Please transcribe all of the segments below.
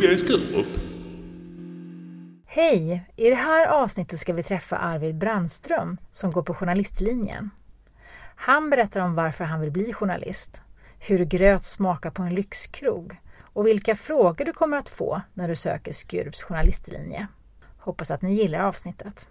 plugga i Skurup. Hej! I det här avsnittet ska vi träffa Arvid Brandström som går på journalistlinjen. Han berättar om varför han vill bli journalist, hur gröt smakar på en lyxkrog och vilka frågor du kommer att få när du söker Skurups journalistlinje. Hoppas att ni gillar avsnittet.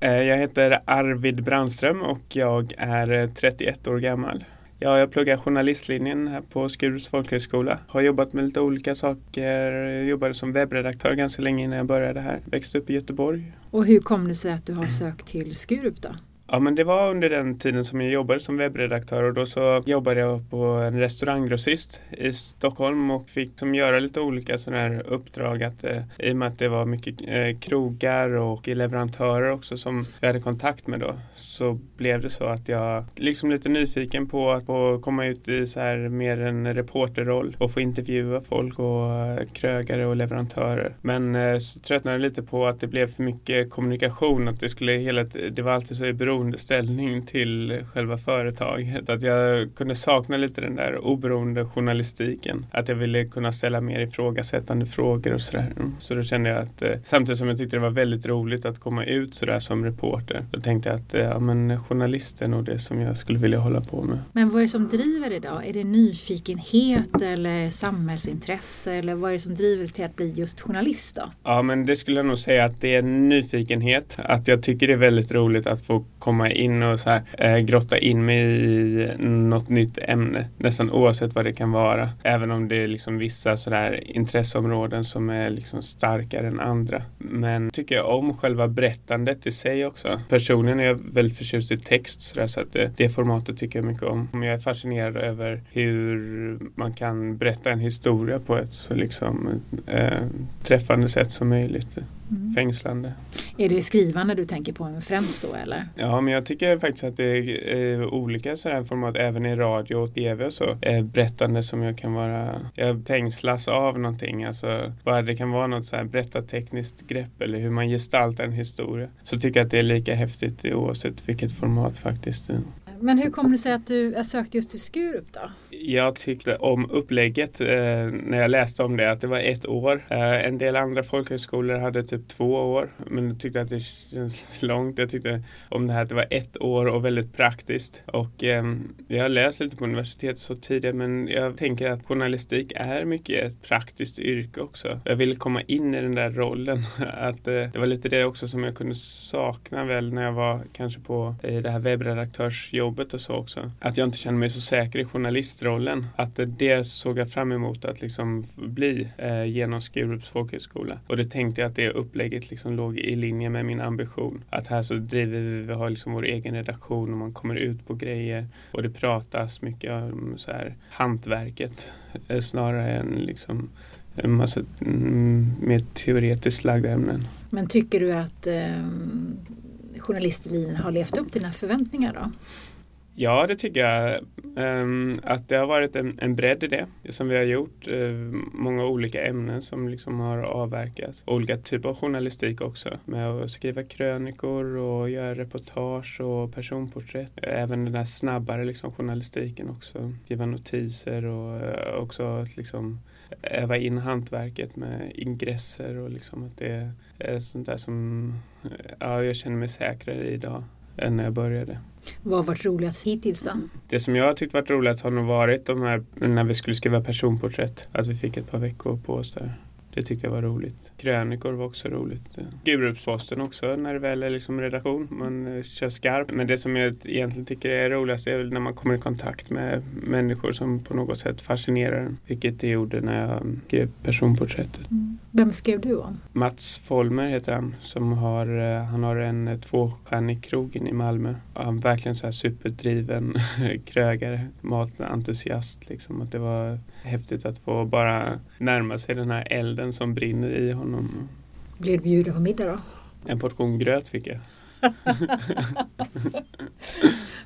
Eh, jag heter Arvid Brandström och jag är 31 år gammal. Ja, jag pluggar journalistlinjen här på Skurups folkhögskola. Har jobbat med lite olika saker. Jag jobbade som webbredaktör ganska länge innan jag började här. Växte upp i Göteborg. Och hur kom det sig att du har sökt till Skurup då? Ja men det var under den tiden som jag jobbade som webbredaktör och då så jobbade jag på en restauranggrossist i Stockholm och fick som göra lite olika sådana här uppdrag att eh, i och med att det var mycket eh, krogar och leverantörer också som jag hade kontakt med då så blev det så att jag liksom lite nyfiken på att få komma ut i så här mer en reporterroll och få intervjua folk och eh, krögare och leverantörer. Men eh, så tröttnade jag lite på att det blev för mycket kommunikation att det skulle hela det var alltid så beroende beroendeställning till själva företaget. Att jag kunde sakna lite den där oberoende journalistiken. Att jag ville kunna ställa mer ifrågasättande frågor och sådär. Så då kände jag att eh, samtidigt som jag tyckte det var väldigt roligt att komma ut sådär som reporter. Då tänkte jag att eh, ja, men journalist är nog det som jag skulle vilja hålla på med. Men vad är det som driver idag? Är det nyfikenhet eller samhällsintresse? Eller vad är det som driver till att bli just journalist då? Ja men det skulle jag nog säga att det är nyfikenhet. Att jag tycker det är väldigt roligt att få komma komma in och så här, eh, grotta in mig i något nytt ämne. Nästan oavsett vad det kan vara. Även om det är liksom vissa sådär intresseområden som är liksom starkare än andra. Men tycker jag om själva berättandet i sig också. Personligen är jag väldigt förtjust i text så, där, så att det, det formatet tycker jag mycket om. Jag är fascinerad över hur man kan berätta en historia på ett så liksom eh, träffande sätt som möjligt. Mm. Fängslande. Är det skrivande du tänker på främst då eller? Ja men jag tycker faktiskt att det är eh, olika sådana format även i radio och tv och så. Eh, berättande som jag kan vara, jag fängslas av någonting. Alltså bara det kan vara något så här berättartekniskt grepp eller hur man gestaltar en historia. Så tycker jag att det är lika häftigt oavsett vilket format faktiskt. Men hur kommer det sig att du sökte just till Skurup då? Jag tyckte om upplägget eh, när jag läste om det, att det var ett år. Eh, en del andra folkhögskolor hade typ två år, men jag tyckte att det känns långt. Jag tyckte om det här att det var ett år och väldigt praktiskt. Och eh, jag har läst lite på universitetet så tidigare, men jag tänker att journalistik är mycket ett praktiskt yrke också. Jag ville komma in i den där rollen. att eh, Det var lite det också som jag kunde sakna väl när jag var kanske på eh, det här webbredaktörsjobbet och så också. Att jag inte kände mig så säker i journalistrollen. Att det såg jag fram emot att liksom bli eh, genom Skurups folkhögskola. Och det tänkte jag att det upplägget liksom låg i linje med min ambition. Att här så driver vi, vi har liksom vår egen redaktion och man kommer ut på grejer. Och det pratas mycket om så här hantverket eh, snarare än liksom en massa mm, mer teoretiskt lagda ämnen. Men tycker du att eh, journalistlinjen har levt upp till dina förväntningar då? Ja, det tycker jag. Um, att det har varit en, en bredd i det som vi har gjort. Uh, många olika ämnen som liksom har avverkats. Olika typer av journalistik också. Med att skriva krönikor och göra reportage och personporträtt. Även den här snabbare liksom, journalistiken också. Skriva notiser och uh, också att liksom öva in hantverket med ingresser och liksom att det är eh, sånt där som eh, ja, jag känner mig säkrare i idag än när jag började. Vad har varit roligast hittills då? Det som jag har tyckt varit roligast har nog varit de här när vi skulle skriva personporträtt. Att vi fick ett par veckor på oss där. Det tyckte jag var roligt. Krönikor var också roligt. Skurupsposten också när det väl är liksom redaktion. Man eh, kör skarpt. Men det som jag egentligen tycker är roligast är väl när man kommer i kontakt med människor som på något sätt fascinerar en. Vilket det gjorde när jag skrev personporträttet. Mm. Vem skrev du om? Mats Folmer heter han. Som har, eh, han har en tvåstjärnig krogen i Malmö. Han verkligen så här superdriven krögare, matentusiast. Liksom. Att det var häftigt att få bara närma sig den här elden som brinner i honom. Blir du bjuden på middag då? En portion gröt fick jag.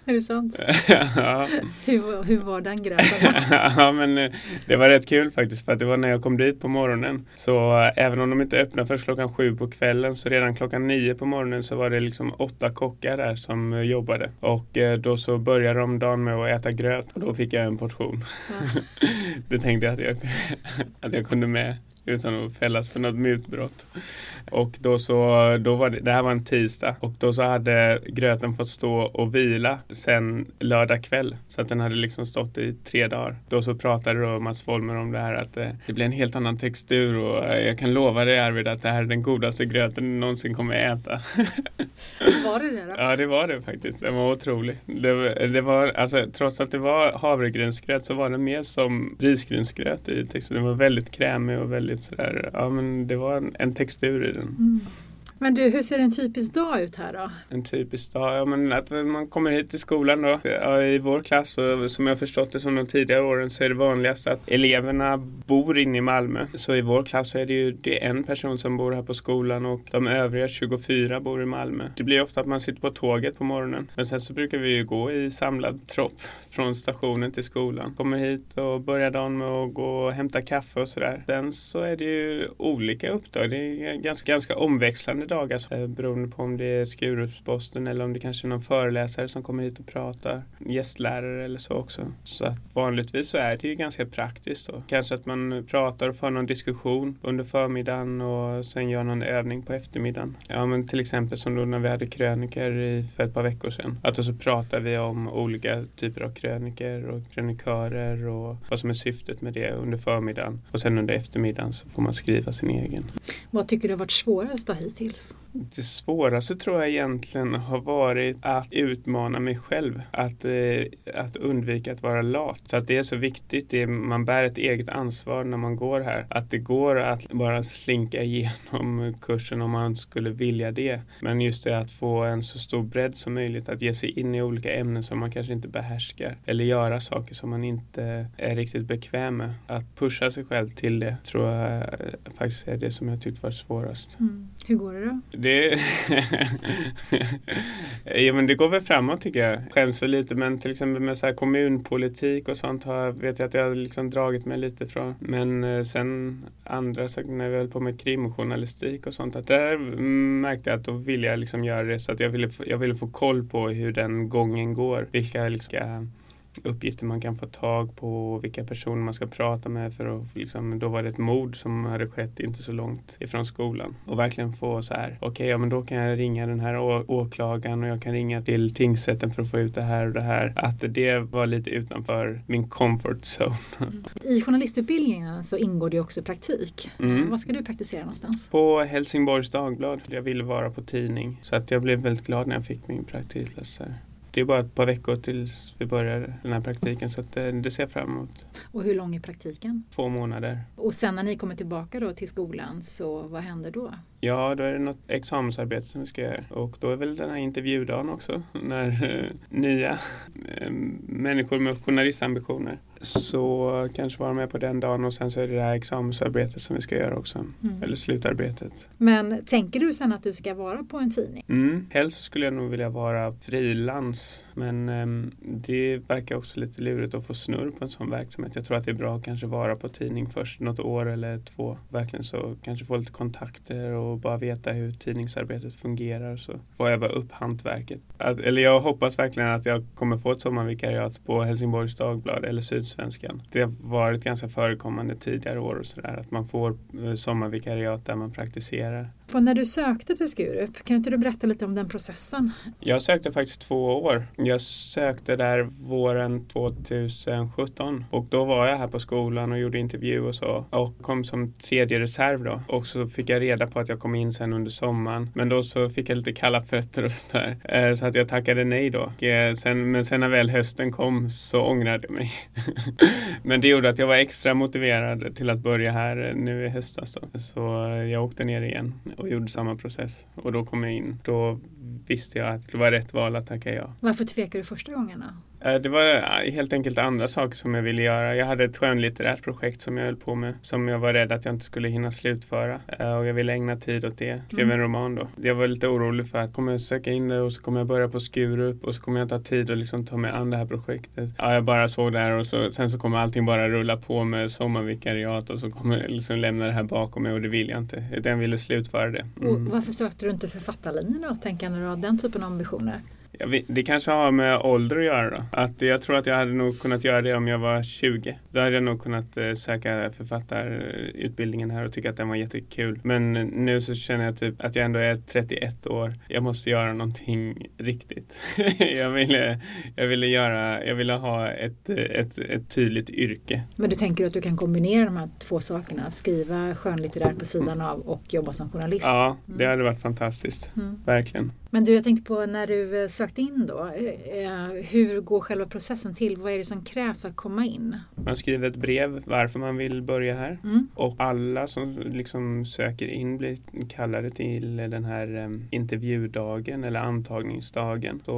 Är det sant? ja. hur, hur var den gröten? ja, men eh, det var rätt kul faktiskt för att det var när jag kom dit på morgonen. Så äh, även om de inte öppnade först klockan sju på kvällen så redan klockan nio på morgonen så var det liksom åtta kockar där som äh, jobbade. Och då så började de dagen med att äta gröt och då fick jag en portion. Ja. det tänkte jag att jag, att jag kunde med utan att fällas för något mutbrott. Och då så, då var det, det här var en tisdag och då så hade gröten fått stå och vila sen lördag kväll. Så att den hade liksom stått i tre dagar. Då så pratade då Mats Wolmer om det här att det, eh, det blir en helt annan textur och eh, jag kan lova dig Arvid att det här är den godaste gröten du någonsin kommer äta. Var det det då? Ja det var det faktiskt. Den var otrolig. Det, det var, alltså, trots att det var havregrynsgröt så var den mer som risgrynsgröt i texturen. Den var väldigt krämig och väldigt sådär, ja men det var en, en textur i den. Mm. Men du, hur ser en typisk dag ut här då? En typisk dag? Ja men att man kommer hit till skolan då. Ja, I vår klass och som jag förstått det som de tidigare åren så är det vanligast att eleverna bor inne i Malmö. Så i vår klass är det ju det är en person som bor här på skolan och de övriga 24 bor i Malmö. Det blir ofta att man sitter på tåget på morgonen. Men sen så brukar vi ju gå i samlad tropp från stationen till skolan. Kommer hit och börjar dagen med att gå och hämta kaffe och sådär. Sen så är det ju olika uppdrag. Det är ganska, ganska omväxlande dagar eh, beroende på om det är Skurupsposten eller om det kanske är någon föreläsare som kommer hit och pratar. Gästlärare eller så också. Så att vanligtvis så är det ju ganska praktiskt. Då. Kanske att man pratar och för någon diskussion under förmiddagen och sen gör någon övning på eftermiddagen. Ja men till exempel som då när vi hade kröniker för ett par veckor sedan. Att då så pratar vi om olika typer av kröniker och krönikörer och vad som är syftet med det under förmiddagen. Och sen under eftermiddagen så får man skriva sin egen. Vad tycker du har varit svårast hittills? Cheers. Det svåraste tror jag egentligen har varit att utmana mig själv. Att, eh, att undvika att vara lat. För att det är så viktigt. Det är, man bär ett eget ansvar när man går här. Att det går att bara slinka igenom kursen om man skulle vilja det. Men just det att få en så stor bredd som möjligt. Att ge sig in i olika ämnen som man kanske inte behärskar. Eller göra saker som man inte är riktigt bekväm med. Att pusha sig själv till det tror jag faktiskt är det som jag tyckt varit svårast. Mm. Hur går det då? Det, ja, men det går väl framåt tycker jag. Skäms väl lite men till exempel med så här kommunpolitik och sånt har, vet jag att jag har liksom dragit mig lite från. Men eh, sen andra saker när vi höll på med krimjournalistik och sånt. Att där märkte jag att då ville jag liksom göra det så att jag ville, jag ville få koll på hur den gången går. Vilka liksom, uppgifter man kan få tag på vilka personer man ska prata med för att liksom, då var det ett mord som hade skett inte så långt ifrån skolan och verkligen få så här okej okay, ja men då kan jag ringa den här åklagaren och jag kan ringa till tingsrätten för att få ut det här och det här att det var lite utanför min comfort zone. Mm. I journalistutbildningen så ingår det också praktik. Mm. Vad ska du praktisera någonstans? På Helsingborgs Dagblad. Jag ville vara på tidning så att jag blev väldigt glad när jag fick min praktikplats där det är bara ett par veckor tills vi börjar den här praktiken så det, det ser jag fram emot. Och hur lång är praktiken? Två månader. Och sen när ni kommer tillbaka då till skolan så vad händer då? Ja, då är det något examensarbete som vi ska göra och då är väl den här intervjudagen också när eh, nya eh, människor med journalistambitioner så kanske vara med på den dagen och sen så är det det här examensarbetet som vi ska göra också. Mm. Eller slutarbetet. Men tänker du sen att du ska vara på en tidning? Mm. Helst skulle jag nog vilja vara frilans men um, det verkar också lite lurigt att få snurr på en sån verksamhet. Jag tror att det är bra att kanske vara på tidning först något år eller två. Verkligen så kanske få lite kontakter och bara veta hur tidningsarbetet fungerar så får jag öva upp hantverket. Att, eller jag hoppas verkligen att jag kommer få ett sommarvikariat på Helsingborgs Dagblad eller Sydsvenskan. Det har varit ganska förekommande tidigare år och sådär att man får eh, sommarvikariat där man praktiserar. På när du sökte till Skurup, kan inte du berätta lite om den processen? Jag sökte faktiskt två år. Jag sökte där våren 2017 och då var jag här på skolan och gjorde intervju och så och kom som tredje reserv då och så fick jag reda på att jag kom in sen under sommaren men då så fick jag lite kalla fötter och sådär eh, så att jag tackade nej då. Eh, sen, men sen när väl hösten kom så ångrade jag mig. men det gjorde att jag var extra motiverad till att börja här nu i höstas då. Så jag åkte ner igen och gjorde samma process och då kom jag in. Då visste jag att det var rätt val att tacka ja. Varför tvekade du första gången då? Eh, det var helt enkelt andra saker som jag ville göra. Jag hade ett skönlitterärt projekt som jag höll på med som jag var rädd att jag inte skulle hinna slutföra eh, och jag ville ägna tid åt det. Skrev mm. en roman då. Jag var lite orolig för att kommer jag söka in det och så kommer jag börja på Skurup och så kommer jag inte ha tid att liksom ta mig an det här projektet. Ja, jag bara såg det här och så, sen så kommer allting bara rulla på med sommarvikariat och så kommer jag liksom lämna det här bakom mig och det vill jag inte. Utan jag ville slutföra det. Mm. Varför sökte du inte författarlinjen då? Tänker jag när du har den typen av ambitioner? Vet, det kanske har med ålder att göra då. Att jag tror att jag hade nog kunnat göra det om jag var 20. Då hade jag nog kunnat eh, söka författarutbildningen här och tycka att den var jättekul. Men nu så känner jag typ att jag ändå är 31 år. Jag måste göra någonting riktigt. jag, ville, jag ville göra, jag ville ha ett, ett, ett tydligt yrke. Men du tänker att du kan kombinera de här två sakerna? Skriva skönlitterärt på sidan av och jobba som journalist? Ja, det hade varit fantastiskt. Mm. Verkligen. Men du, jag tänkte på när du eh, sökte in då. Eh, hur går själva processen till? Vad är det som krävs för att komma in? Man skriver ett brev varför man vill börja här. Mm. Och alla som liksom söker in blir kallade till den här intervjudagen eller antagningsdagen. Så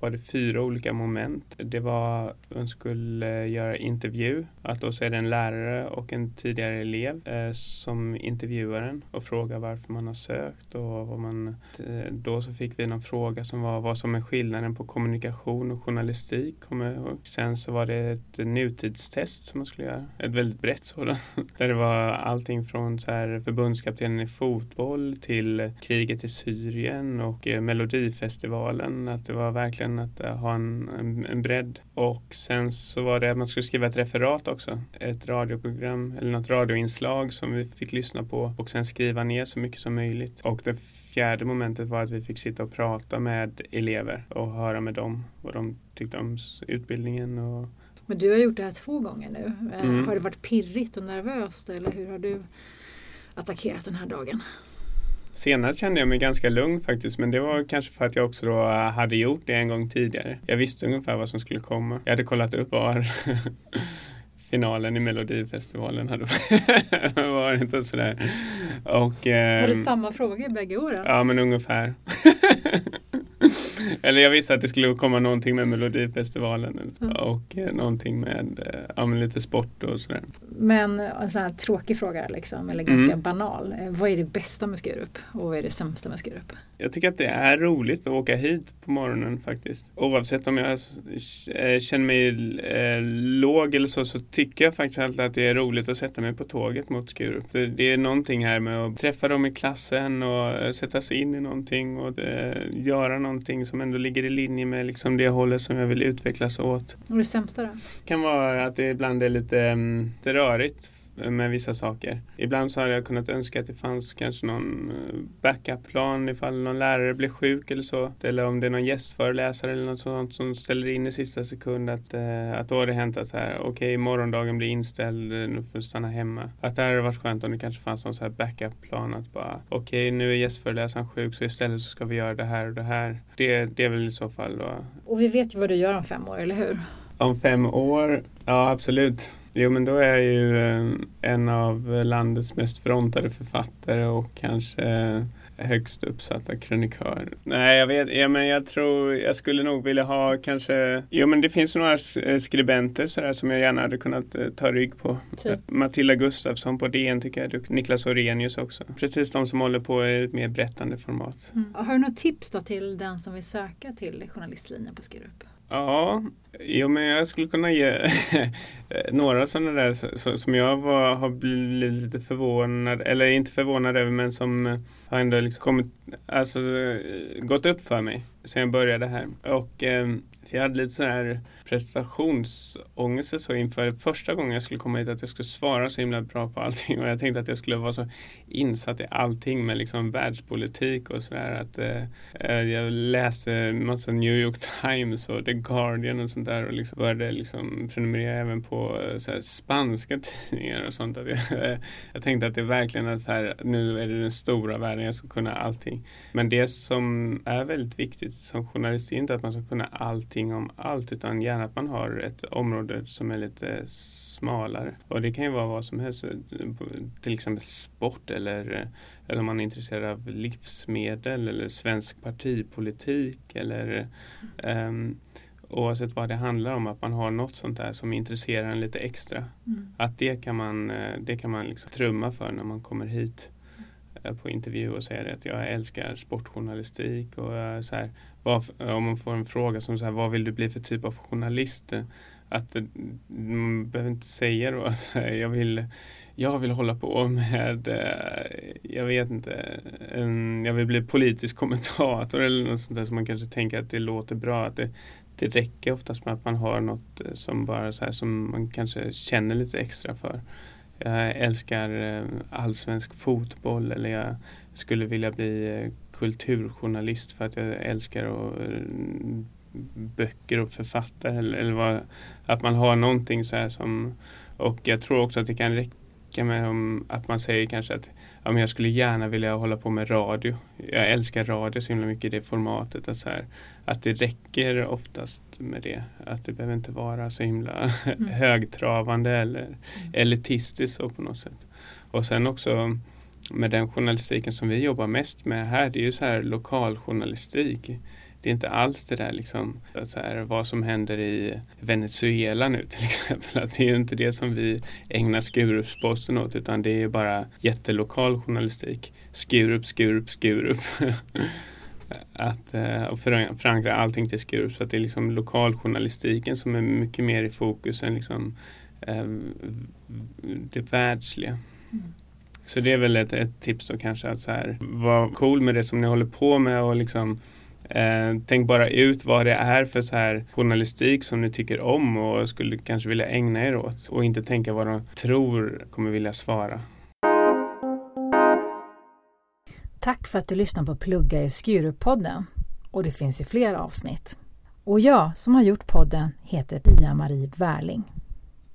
var det fyra olika moment. Det var att man skulle göra intervju. Att då så är det en lärare och en tidigare elev eh, som intervjuar en och frågar varför man har sökt och vad man eh, då så fick vi någon fråga som var vad som är skillnaden på kommunikation och journalistik. Och sen så var det ett nutidstest som man skulle göra. Ett väldigt brett sådant. Där det var allting från så här förbundskaptenen i fotboll till kriget i Syrien och eh, Melodifestivalen. Att det var verkligen att eh, ha en, en bredd. Och sen så var det att man skulle skriva ett referat också. Ett radioprogram eller något radioinslag som vi fick lyssna på och sen skriva ner så mycket som möjligt. Och det fjärde momentet var att vi fick sitta och prata med elever och höra med dem vad de tyckte om utbildningen. Och... Men du har gjort det här två gånger nu. Eh, mm. Har det varit pirrigt och nervöst eller hur har du attackerat den här dagen? Senast kände jag mig ganska lugn faktiskt men det var kanske för att jag också då hade gjort det en gång tidigare. Jag visste ungefär vad som skulle komma. Jag hade kollat upp var finalen i Melodifestivalen hade varit och sådär. Och, eh, var det samma frågor bägge åren? Ja men ungefär. Eller jag visste att det skulle komma någonting med Melodifestivalen mm. och eh, någonting med eh, lite sport och sådär. Men en sån här tråkig fråga liksom, eller ganska mm. banal. Eh, vad är det bästa med Skurup och vad är det sämsta med Skurup? Jag tycker att det är roligt att åka hit på morgonen faktiskt. Oavsett om jag eh, känner mig eh, låg eller så, så tycker jag faktiskt alltid att det är roligt att sätta mig på tåget mot Skurup. Det, det är någonting här med att träffa dem i klassen och eh, sätta sig in i någonting och göra någonting som ändå ligger i linje med liksom det hållet som jag vill utvecklas åt. Och det sämsta då? kan vara att det ibland är lite, um, lite rörigt med vissa saker. Ibland så hade jag kunnat önska att det fanns kanske någon eh, backup-plan ifall någon lärare blir sjuk eller så. Eller om det är någon gästföreläsare eller något sånt som ställer in i sista sekund att, eh, att då har det hänt att så här, okej okay, morgondagen blir inställd, eh, nu får du stanna hemma. Att det hade varit skönt om det kanske fanns någon så här backup-plan att bara okej okay, nu är gästföreläsaren sjuk så istället så ska vi göra det här och det här. Det, det är väl i så fall då. Och vi vet ju vad du gör om fem år, eller hur? Om fem år? Ja, absolut. Jo, men då är jag ju eh, en av landets mest frontade författare och kanske eh, högst uppsatta krönikör. Nej, jag vet, ja, men jag tror jag skulle nog vilja ha kanske, jo men det finns några eh, skribenter sådär som jag gärna hade kunnat ta rygg på. Typ. Matilda Gustafsson på DN tycker jag, Niklas Orenius också. Precis de som håller på i ett mer berättande format. Mm. Har du något tips då till den som vill söka till journalistlinjen på Skurup? Ja, jo, men jag skulle kunna ge några sådana där som jag var, har blivit lite förvånad, eller inte förvånad över, men som har ändå liksom kommit, alltså gått upp för mig sen jag började här. Och ehm, för jag hade lite sådär här prestationsångest så inför första gången jag skulle komma hit att jag skulle svara så himla bra på allting och jag tänkte att jag skulle vara så insatt i allting med liksom världspolitik och sådär att eh, eh, jag läste massa New York Times och The Guardian och sånt där och liksom började liksom prenumerera även på eh, så här, spanska tidningar och sånt. Att jag, eh, jag tänkte att det verkligen är så här, nu är det den stora världen, jag ska kunna allting. Men det som är väldigt viktigt som journalist är inte att man ska kunna allting om allt utan gärna att man har ett område som är lite smalare. Och det kan ju vara vad som helst, till exempel sport eller, eller om man är intresserad av livsmedel eller svensk partipolitik eller um, oavsett vad det handlar om, att man har något sånt där som intresserar en lite extra. Mm. Att det kan man, eh, det kan man liksom trumma för när man kommer hit eh, på intervju och säger att jag älskar sportjournalistik och eh, så här, Eh, om man får en fråga som så här, vad vill du bli för typ av journalist? Eh, att eh, man behöver inte säga då att jag vill jag vill hålla på med, jag vet inte, jag vill bli politisk kommentator eller något sånt där som man kanske tänker att det låter bra. Att det, det räcker oftast med att man har något som bara så här som man kanske känner lite extra för. Jag älskar allsvensk fotboll eller jag skulle vilja bli kulturjournalist för att jag älskar och, böcker och författare. Eller, eller vad, att man har någonting så här som och jag tror också att det kan räcka med om, att man säger kanske att ja, men jag skulle gärna vilja hålla på med radio. Jag älskar radio så himla mycket i det formatet. Att, så här, att det räcker oftast med det. Att det behöver inte vara så himla mm. högtravande eller mm. elitistiskt så på något sätt. Och sen också med den journalistiken som vi jobbar mest med här, det är ju så här lokaljournalistik. Det är inte alls det där liksom, så här, vad som händer i Venezuela nu till exempel. Att det är ju inte det som vi ägnar Skurupsposten åt utan det är bara jättelokal journalistik. Skurup, Skurup, Skurup. att eh, och förankra allting till Skurup. Så att det är liksom lokaljournalistiken som är mycket mer i fokus än liksom, eh, det världsliga. Mm. Så det är väl ett, ett tips då kanske att så här, vara cool med det som ni håller på med och liksom eh, tänk bara ut vad det är för så här journalistik som ni tycker om och skulle kanske vilja ägna er åt och inte tänka vad de tror kommer vilja svara. Tack för att du lyssnar på Plugga i Skurup-podden. Och det finns ju fler avsnitt. Och jag som har gjort podden heter Pia-Marie Wärling.